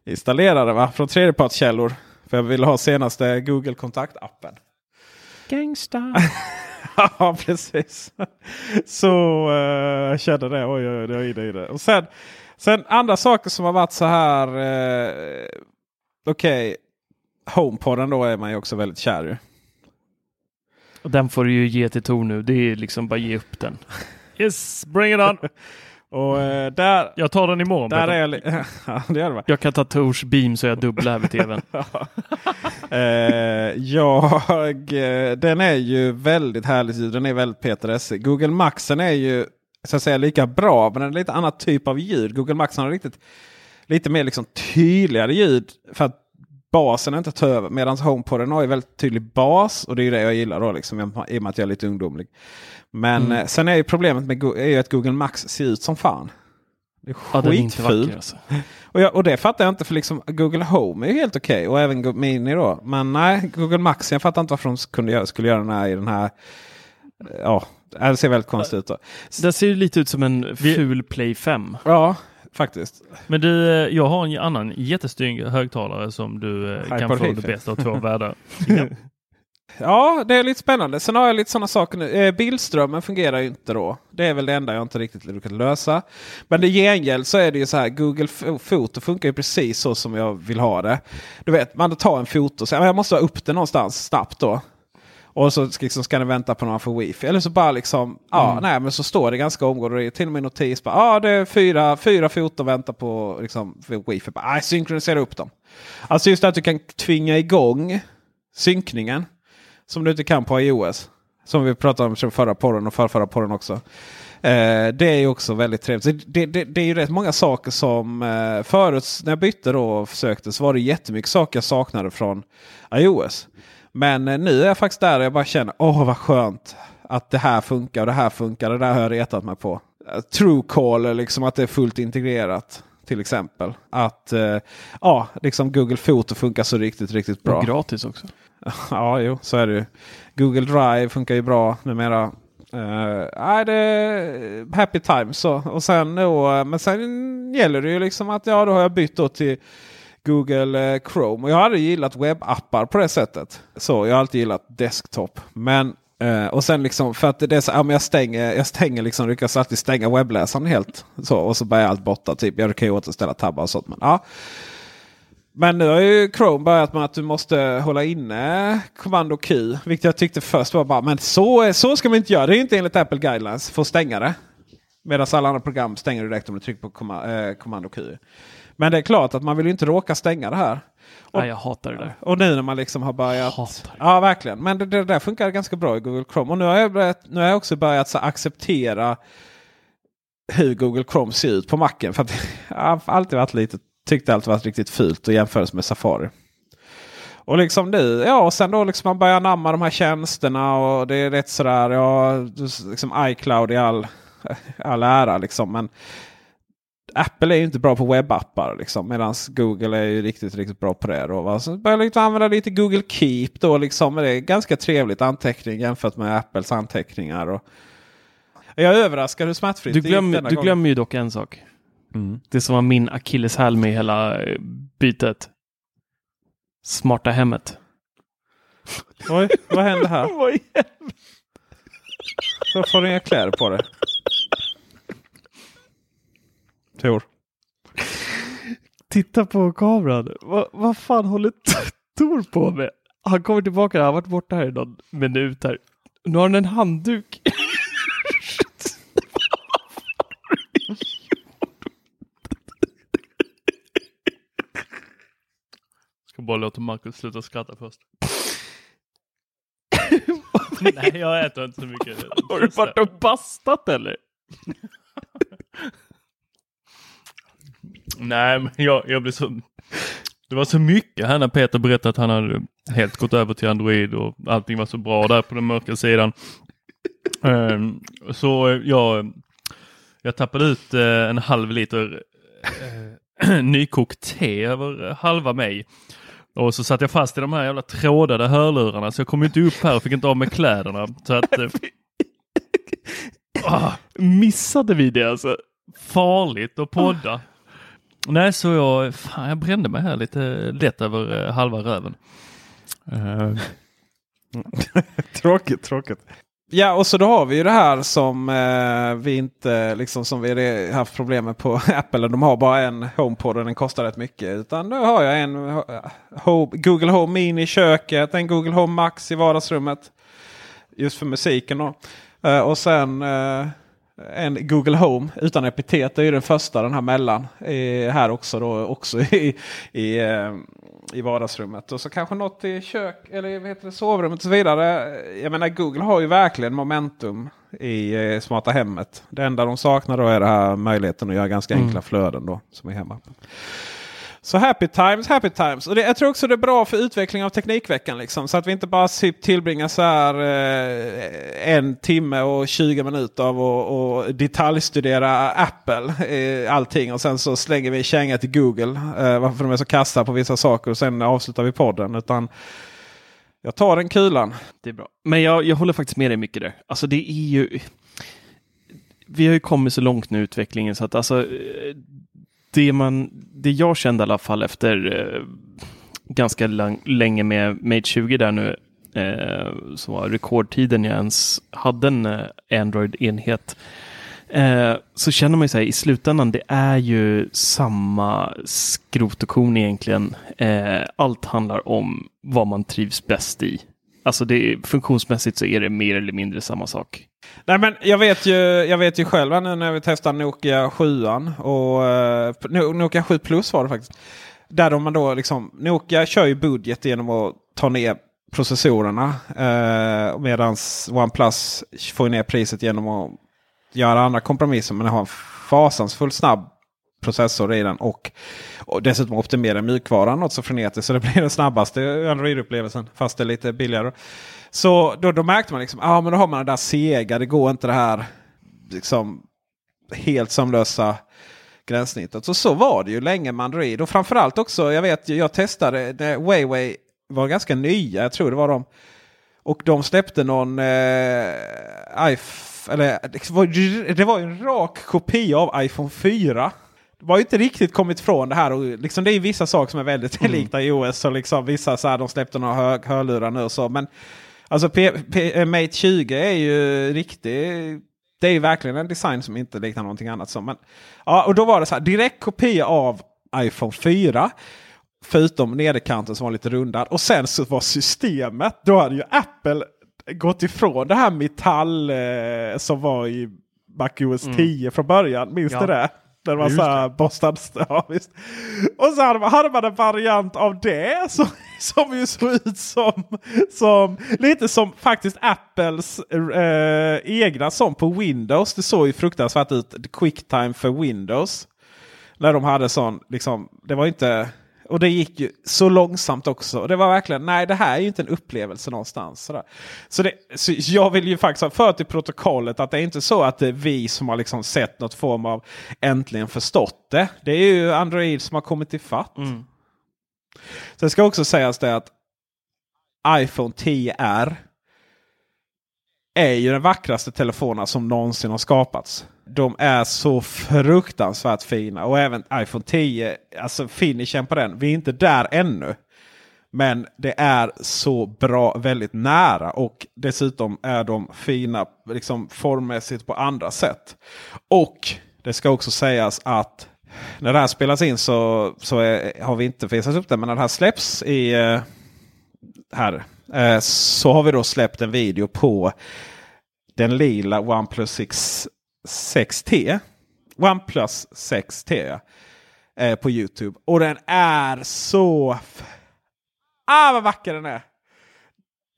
installerade va? från tredjepartskällor. För jag ville ha senaste Google kontaktappen. Gangsta. *laughs* ja precis. Så uh, jag kände det. Oj, oj, det är i det. Och sen, sen andra saker som har varit så här. Uh, Okej. Okay. HomePoden då är man ju också väldigt kär i. Och den får du ju ge till Tor nu. Det är liksom bara ge upp den. Yes, bring it on! *laughs* Och eh, där, Jag tar den imorgon. där är jag... *laughs* ja, det gör det? Jag kan ta Tors beam så jag dubblar över tvn. *laughs* Eh, jag, eh, den är ju väldigt härlig. ljud. Den är väldigt Peter Google Maxen är ju så att säga lika bra men den är lite annat typ av ljud. Google Maxen har riktigt lite mer liksom tydligare ljud. För att basen inte tar över. Medan HomePoden har ju väldigt tydlig bas. Och det är ju det jag gillar då liksom, i och med att jag är lite ungdomlig. Men Mm. eh, sen är ju problemet med är ju att Google Max ser ut som fan. Det är Ja, är skitfult. vacker alltså. *laughs* Och, jag, och det fattar jag inte för liksom Google Home är ju helt okej. och även Mini då. Men nej, Google Max, jag fattar inte varför de kunde göra, skulle göra den här i den här. eh, Ja, det ser väldigt konstigt ut. Då. Det ser ju lite ut som en ful Play 5. Ja, faktiskt. Men du, eh, jag har en annan jättestygg högtalare som du eh, kan få det bästa av två *laughs* världar. Ja, det är lite spännande. Sen har jag lite sådana saker nu. Eh, bildströmmen fungerar ju inte då. Det är väl det enda jag inte riktigt lyckats lösa. Men i gengäld så är det ju så här. Google Foto funkar ju precis så som jag vill ha det. Du vet, man tar en foto. Så jag måste ha upp det någonstans snabbt då. Och så liksom ska den vänta på någon för wifi. Eller så bara liksom, ja nej men så står det ganska omgående. Det är till och med notis. Bara, ja det är fyra, fyra foton väntar på liksom, wifi. Bara, nej, synkronisera upp dem. Alltså just att du kan tvinga igång synkningen. Som du inte kan på iOS. Som vi pratade om förra porren och förra porren också. Eh, det är ju också väldigt trevligt. Det, det, det är ju rätt många saker som eh, förut när jag bytte då och försökte så var det jättemycket saker jag saknade från iOS. Men eh, nu är jag faktiskt där och jag bara känner åh vad skönt att det här funkar och det här funkar. Det där har jag retat mig på. Eh, Truecaller, liksom att det är fullt integrerat. Till exempel. Att eh, ja, liksom Google Foto funkar så riktigt, riktigt bra. Och gratis också. *laughs* Ja, jo, så är det ju. Google Drive funkar ju bra numera. Uh, nej, det är happy times. Så. Och sen då, eh, men sen gäller det ju liksom att ja, då har jag bytt till Google eh, Chrome. Och jag har aldrig gillat webbappar på det sättet. Så jag har alltid gillat desktop. Men Uh, och sen liksom för att det är så, ja, men jag stänger, jag stänger liksom, lyckas alltid stänga webbläsaren helt. Så, och så börjar allt borta. Typ. Jag kan ju återställa tabbar och sånt. Men, ja. Men nu har ju Chrome börjat med att du måste hålla inne kommando Q. Vilket jag tyckte först var bara, men så, så ska man inte göra. Det är inte enligt Apple Guidelines för att stänga det. Medan alla andra program stänger du direkt om du trycker på komma, eh, kommando Q. Men det är klart att man vill ju inte råka stänga det här. Och, Nej, jag hatar det där. och nu när man liksom har börjat... Ja, verkligen. Men det, det där funkar ganska bra i Google Chrome. Och nu har jag, börjat, nu har jag också börjat så, acceptera hur Google Chrome ser ut på Macen. För att *laughs* jag har alltid varit lite, tyckte alltid varit riktigt fult att jämföra med Safari. Och liksom nu, ja och sen då liksom man börjar namna de här tjänsterna och det är rätt sådär, ja, liksom iCloud i all, all ära liksom. Men Apple är ju inte bra på webbappar liksom. Medan Google är ju riktigt, riktigt bra på det. Då, va? Så börjar jag liksom använda lite Google Keep då liksom. Det är ganska trevligt anteckning jämfört med Apples anteckningar. Och jag är överraskad hur smärtfritt Du, det gick glöm, du glömmer ju dock en sak. Det som var min akilleshäl med hela eh, bytet. Smarta hemmet. Oj, vad händer här? *laughs* Varför får du inga kläder på dig? Tor. Titta på kameran. Va, vad fan håller *laughs* Tor på med? Han kommer tillbaka. Han har varit borta här i någon minut här. Nu har han en handduk. *laughs* Ska bara låta Marcus sluta skratta först. *laughs* Nej, jag äter inte så mycket. Har du varit och bastat eller? Nej, men jag, jag blev så... Det var så mycket här när Peter berättade att han hade helt gått över till Android och allting var så bra där på den mörka sidan. Ehm, så jag, jag tappade ut eh, en halv liter eh, *clears throat* nykokt te över halva mig. Och så satt jag fast i de här jävla trådade hörlurarna så jag kom inte upp här och fick inte av mig kläderna. Så att... Eh, *laughs* ah, Missade vi det alltså? farligt att podda. Nej, så jag, fan, jag brände mig här lite lätt över eh, halva röven. Eh, *laughs* tråkigt, tråkigt. Ja, och så då har vi ju det här som eh, vi inte liksom som vi haft problem med på *laughs* Apple. De har bara en HomePod och den kostar rätt mycket. Utan nu har jag en eh, Home, Google Home Mini i köket, en Google Home Max i vardagsrummet. Just för musiken då. Eh, och sen eh, en Google Home utan epitet. Det är ju den första den här mellan. Eh, här också då också i, i, eh, i vardagsrummet. Och så kanske något i kök eller vad heter det, sovrummet och så vidare. Jag menar Google har ju verkligen momentum i eh, smarta hemmet. Det enda de saknar då är det här möjligheten att göra ganska enkla flöden då som är hemma. Så happy times, happy times. Och det, jag tror också det är bra för utveckling av Teknikveckan. Liksom, så att vi inte bara typ tillbringar så här eh, en timme och 20 minuter av att och detaljstudera Apple. Eh, allting och sen så slänger vi känga till Google. Eh, varför de är så kassa på vissa saker och sen avslutar vi podden. Utan jag tar den kulan. Det är bra. Men jag, jag håller faktiskt med dig mycket där. Alltså det är ju... Vi har ju kommit så långt nu i utvecklingen så att alltså det, man, det jag kände i alla fall efter eh, ganska lang, länge med Mate 20 där nu, eh, som var rekordtiden jag ens hade en eh, Android-enhet, eh, så känner man ju så här i slutändan, det är ju samma skrot och korn egentligen. Eh, allt handlar om vad man trivs bäst i. Alltså det, funktionsmässigt så är det mer eller mindre samma sak. Nej, men jag, vet ju, jag vet ju själv nu när vi testar Nokia 7 och uh, Nokia 7 Plus var det faktiskt. Där de man då liksom, Nokia kör ju budget genom att ta ner processorerna. Eh, uh, Medan OnePlus får ner priset genom att göra andra kompromisser. Men har en fasansfullt snabb processor i den. Och, och dessutom optimera mjukvaran något så frenetiskt. Så det blir den snabbaste Android-upplevelsen. Fast det är lite billigare. Så då, då märkte man liksom, ja ah, men då har man det där sega. Det går inte det här liksom helt sömlösa gränssnittet. Så så var det ju länge med Android. Och framförallt också, jag vet jag testade när Huawei var ganska nya. Jag tror det var de. Och de släppte någon eh, iPhone, eller det var, det var en rak kopia av iPhone 4 var ju inte riktigt kommit från det här. Och liksom det är vissa saker som är väldigt mm. likta i OS. Och liksom vissa så här, de släppte några hör, hörlurar nu och så. Men alltså P, P, eh, Mate 20 är ju riktigt. Det är ju verkligen en design som inte liknar någonting annat. Så. Men, ja, och då var det så här direkt kopia av iPhone 4. Förutom nederkanten som var lite rundad. Och sen så var systemet. Då hade ju Apple gått ifrån det här metall eh, som var i MacOS 10 mm. från början. Minns ja. du det? Den var såhär Boston. Ja, visst. Och så hade man, hade man en variant av det *laughs* som, som ju såg ut som, som lite som faktiskt Apples eh, egna som på Windows. Det såg ju fruktansvärt ut. Quicktime för Windows. När de hade sån, liksom, det var inte och det gick ju så långsamt också. Och det var verkligen, nej det här är ju inte en upplevelse någonstans. Sådär. Så, det, så jag vill ju faktiskt ha fört i protokollet att det är inte så att det är vi som har liksom sett något form av äntligen förstått det. Det är ju Android som har kommit ifatt. Mm. Sen ska också sägas det att iPhone 10R är ju den vackraste telefonen som någonsin har skapats. De är så fruktansvärt fina. Och även iPhone 10, alltså finishen på den. Vi är inte där ännu. Men det är så bra, väldigt nära. Och dessutom är de fina liksom formmässigt på andra sätt. Och det ska också sägas att när det här spelas in så, så är, har vi inte visat upp det. Men när det här släpps i eh, här eh, så har vi då släppt en video på den lila OnePlus 6 6T. OnePlus 6T. Eh, på Youtube. Och den är så... Ah vad vacker den är!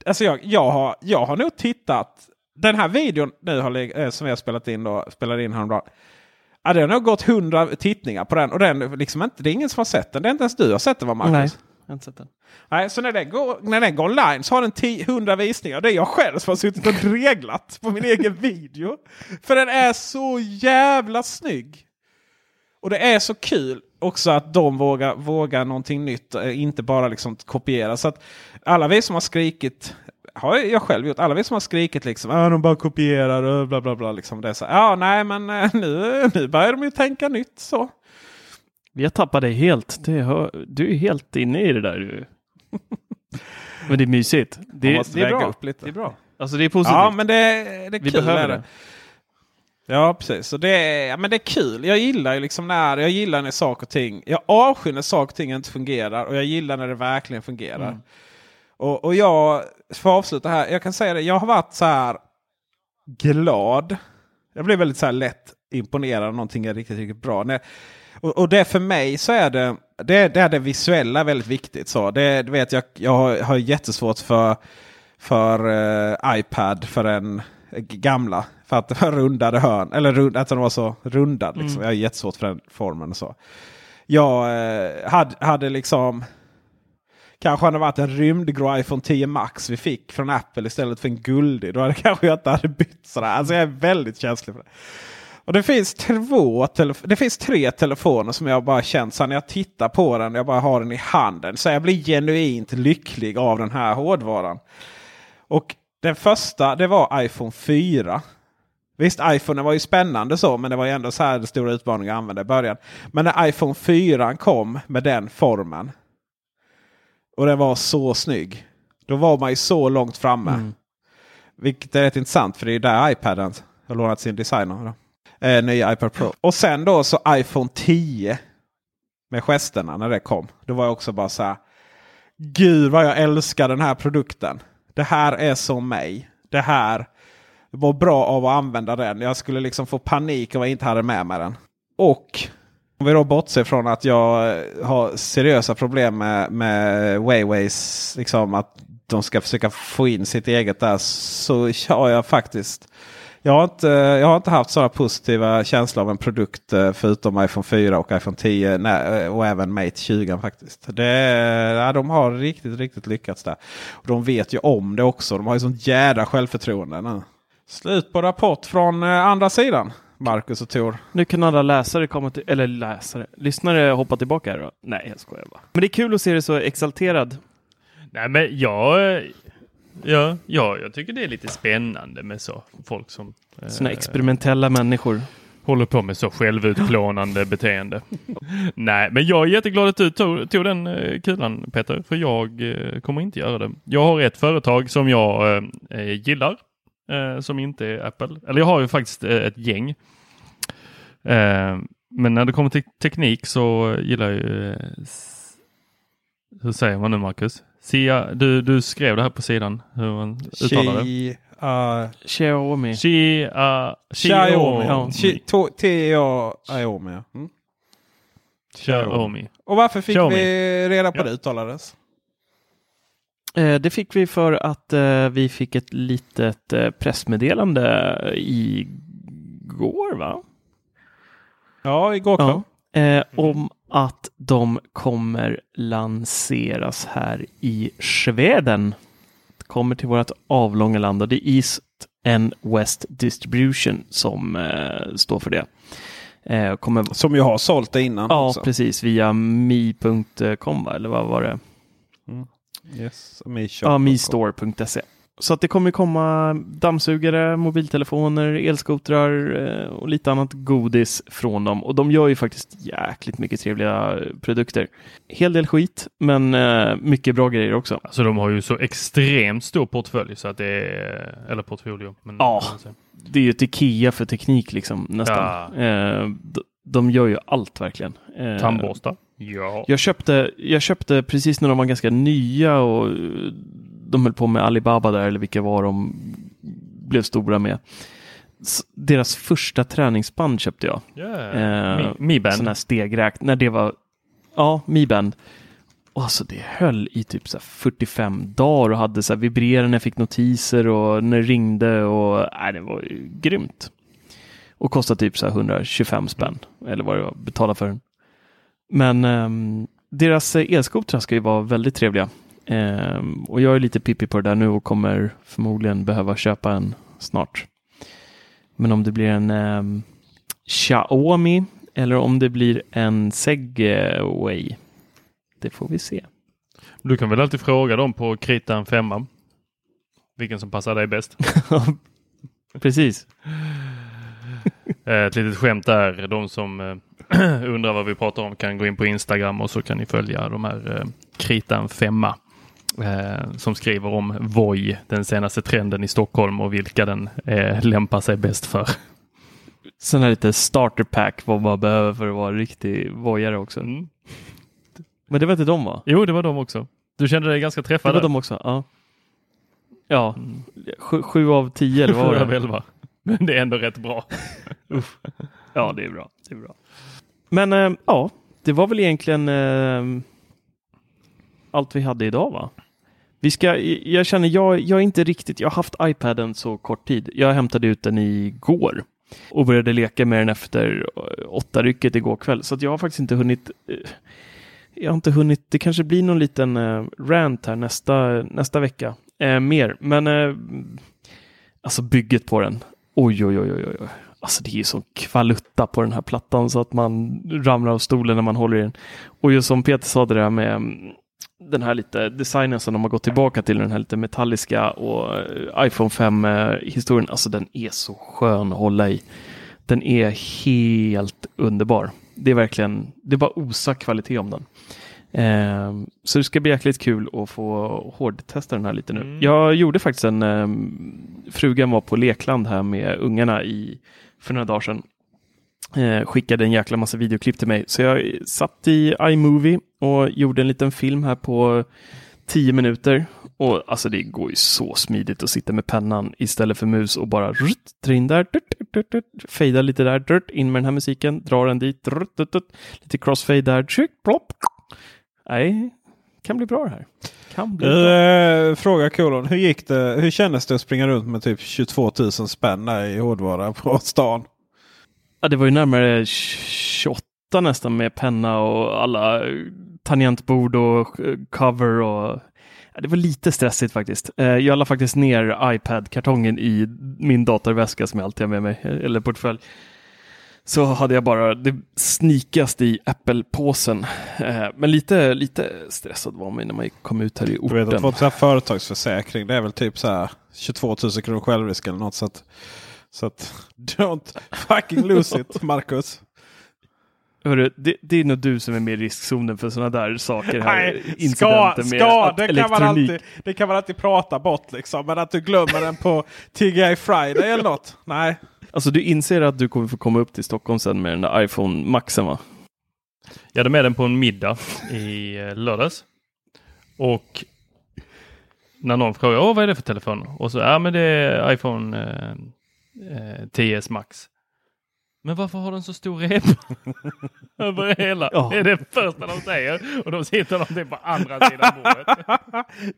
Alltså jag, jag, har, jag har nog tittat. Den här videon nu har, eh, som jag spelat in, då, spelade in häromdagen. Ja, det har nog gått hundra tittningar på den. Och den liksom inte, det är ingen som har sett den. Det är inte ens du har sett den va Marcus? Nej. Jag har inte sett den. Nej, så när den går, när den går online så har den 100 visningar. Det är jag själv som har suttit och reglat på min egen *laughs* video. För den är så jävla snygg. Och det är så kul också att de vågar, vågar någonting nytt. Eh, inte bara liksom kopiera. Så att alla vi som har skrikit. Har jag själv gjort. Alla vi som har skrikit liksom. att de bara kopierar och bla bla bla. Liksom det är så, ja nej men eh, nu, nu börjar de ju tänka nytt så. Vi har tappat dig helt. Hör, du är helt inne i det där. *laughs* men det är mysigt. Det, det är bra. Det är bra. Alltså det är positivt. Ja, men det, det är Vi kul. behöver det. Ja, precis. Så det ja, men det är kul. Jag gillar ju liksom när, jag gillar när saker och ting, jag avskyr när saker och ting inte fungerar och jag gillar när det verkligen fungerar. Mm. Och, och jag, för att avsluta här, jag kan säga det, jag har varit så här glad Jag blir väldigt så här lätt imponerad av någonting är riktigt, riktigt bra. När, och, och det för mig så är det det, det, är det visuella väldigt viktigt. Så det, du vet, jag, jag har, har jättesvårt för, för uh, iPad för en gamla. För att det var rundade hörn. Eller rund, att den var så rundad. Liksom. Mm. Jag har jättesvårt för den formen. och så. Jag uh, hade, hade liksom... Kanske hade varit en rymdgrå iPhone 10 Max vi fick från Apple istället för en guldig. Då hade kanske jag inte hade bytt sådär. Alltså jag är väldigt känslig för det. Och det finns, två det finns tre telefoner som jag bara känt så när jag tittar på den. Jag bara har den i handen. Så jag blir genuint lycklig av den här hårdvaran. Och den första det var iPhone 4. Visst, iPhone var ju spännande så, men det var ju ändå så här det stora utmaningen att använda i början. Men när iPhone 4 kom med den formen. Och den var så snygg. Då var man ju så långt framme. Mm. Vilket är rätt intressant för det är där iPaden har lånat sin designer. Då. Eh, nya iPad Pro. Och sen då så iPhone 10. Med gesterna när det kom. Då var jag också bara så här. Gud vad jag älskar den här produkten. Det här är som mig. Det här var bra av att använda den. Jag skulle liksom få panik om jag inte hade med mig den. Och om vi då bortser från att jag eh, har seriösa problem med, med Wayways. Liksom att de ska försöka få in sitt eget där. Så har jag faktiskt jag har, inte, jag har inte haft sådana positiva känslor av en produkt eh, förutom iPhone 4 och iPhone 10 nej, eh, och även Mate 20 faktiskt. Det, ja, de har riktigt, riktigt lyckats där. Och de vet ju om det också. De har ju sånt jädra självförtroende nu. Slut på rapport från eh, andra sidan. Marcus och Tor. Nu kan alla läsare komma till, eller läsare, lyssnare hoppa tillbaka här då. Nej, jag skojar bara. Men det är kul att se dig så exalterad. Nej, men jag, Ja, ja, jag tycker det är lite spännande med så folk som... Eh, Såna experimentella människor. Håller på med så självutplånande beteende. *laughs* Nej, men jag är jätteglad att du tog, tog den eh, kulan Peter, för jag eh, kommer inte göra det. Jag har ett företag som jag eh, gillar, eh, som inte är Apple. Eller jag har ju faktiskt eh, ett gäng. Eh, men när det kommer till teknik så gillar jag ju... hur säger man nu Marcus? Sia, du, du skrev det här på sidan hur man uttalar det. Uh, Xiaomi. Xi, uh, Xiaomi. Mm. Xiaomi. Och varför fick Xiaomi. vi reda på ja. det uttalades? Eh, det fick vi för att eh, vi fick ett litet eh, pressmeddelande igår va? Ja, igår kväll. Ja. Eh, om att de kommer lanseras här i Sveden. Kommer till vårt avlånga land och det är East and West Distribution som eh, står för det. Eh, kommer... Som ju har sålt det innan. Ja, också. precis via mi.com eller vad var det? Mm. Yes, ja, mistore.se. Så att det kommer komma dammsugare, mobiltelefoner, elskotrar eh, och lite annat godis från dem. Och de gör ju faktiskt jäkligt mycket trevliga produkter. Hel del skit, men eh, mycket bra grejer också. Alltså de har ju så extremt stor portfölj så att det är, eller portfolio. Men, ja, det är ju ett Ikea för teknik liksom nästan. Ja. Eh, de gör ju allt verkligen. Tandborstar. Ja. Jag köpte, jag köpte precis när de var ganska nya och de höll på med Alibaba där eller vilka var de blev stora med. Deras första träningsband köpte jag. Yeah. Eh, Mi Band. Sån här stegräkt. När det var, ja, Mi Band. Och alltså det höll i typ så 45 dagar och hade så här vibrerande, jag fick notiser och när det ringde och nej, det var grymt. Och kostade typ så 125 spänn eller vad det var, betala för den. Men um, deras elskotrar ska ju vara väldigt trevliga. Um, och jag är lite pippi på det där nu och kommer förmodligen behöva köpa en snart. Men om det blir en um, Xiaomi eller om det blir en Segway. Det får vi se. Du kan väl alltid fråga dem på krita en femma. Vilken som passar dig bäst. *laughs* Precis. *laughs* Ett litet skämt där. De som eh, *clears throat* undrar vad vi pratar om kan gå in på Instagram och så kan ni följa de här eh, kritan femma eh, som skriver om Voi, den senaste trenden i Stockholm och vilka den eh, lämpar sig bäst för. Sen är lite starter pack vad man behöver för att vara riktig vojare också. Mm. Men det var inte de va? Jo, det var de också. Du kände dig ganska träffad? Det var de också, ja. Ja, mm. sju, sju, av tio eller vad var det? Elva. Men det är ändå rätt bra. *laughs* Ja, det är bra. Det är bra. Men eh, ja, det var väl egentligen eh, allt vi hade idag va? Vi ska, jag känner, jag, jag är inte riktigt, jag har haft iPaden så kort tid. Jag hämtade ut den igår och började leka med den efter åtta rycket igår kväll. Så att jag har faktiskt inte hunnit eh, jag har inte hunnit, det kanske blir någon liten eh, rant här nästa, nästa vecka. Eh, mer, men eh, alltså bygget på den. Oj, oj, oj, oj, oj. Alltså det är ju sån kvalutta på den här plattan så att man ramlar av stolen när man håller i den. Och just som Peter sa det där med mm, den här lite designen som de har gått tillbaka till, den här lite metalliska och eh, iPhone 5 eh, historien. Alltså den är så skön att hålla i. Den är helt underbar. Det är verkligen, det är bara osa kvalitet om den. Eh, så det ska bli jäkligt kul att få hårdtesta den här lite nu. Mm. Jag gjorde faktiskt en, eh, frugan var på lekland här med ungarna i, för några dagar sedan. Eh, skickade en jäkla massa videoklipp till mig. Så jag satt i iMovie och gjorde en liten film här på 10 minuter. Och alltså det går ju så smidigt att sitta med pennan istället för mus och bara rutt, dra in där, fejda lite där, drt, in med den här musiken, dra den dit, drt, drt, drt, lite crossfade där, tryck, plopp. Nej, kan bli bra det här. Kan bli bra. Eh, fråga kolon. Hur gick det? Hur kändes det att springa runt med typ 22 000 spänn i hårdvara på stan? Ja, det var ju närmare 28 nästan med penna och alla tangentbord och cover och ja, det var lite stressigt faktiskt. Eh, Jag la faktiskt ner iPad-kartongen i min datorväska som jag alltid har med mig, eller portfölj. Så hade jag bara det snikigaste i Apple-påsen. Eh, Men lite, lite stressad var man när man kom ut här i Du vet att orten. få företagsförsäkring. Det är väl typ så här 22 000 kronor självrisk eller något. Så att, så att *laughs* don't fucking lose it *laughs* Marcus. Hörru, det, det är nog du som är med i riskzonen för sådana där saker här. Nej, ska, incidenter ska, att det, kan man alltid, det kan man alltid prata bort liksom. Men att du glömmer den på *laughs* TGI Friday eller något. Nej. Alltså du inser att du kommer få komma upp till Stockholm sen med den där iPhone Maxen va? Jag hade med den på en middag i eh, lördags. Och när någon frågar Åh, vad är det för telefon? Och så, ja men det är iPhone eh, 10s Max. Men varför har den så stor rep *laughs* över hela? Ja. Det är det första de säger. Och då sitter de typ på andra sidan bordet.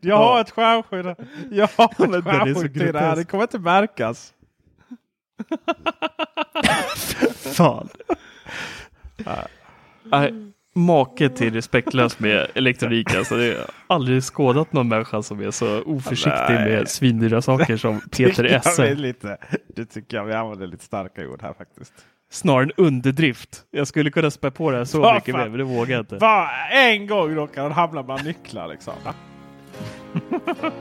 *laughs* Jag har ett skärmskydd. Jag har ett skärmskydd till det här. Det kommer inte märkas. *laughs* Fan. Nej, make till respektlös med elektronik. Alltså, det är aldrig skådat någon människa som är så oförsiktig Nej. med svindyra saker som *laughs* Peter jag Esse. Lite, det tycker jag vi använder lite starka ord här faktiskt. Snarare en underdrift. Jag skulle kunna spä på det här så Vad mycket fan? mer, men det vågar jag inte. Bara en gång råkar han hamna bland nycklar liksom. *laughs*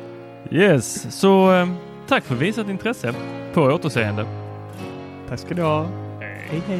Yes, så eh, tack för visat intresse. På återseende. Tack ska ni ha. Hej hej.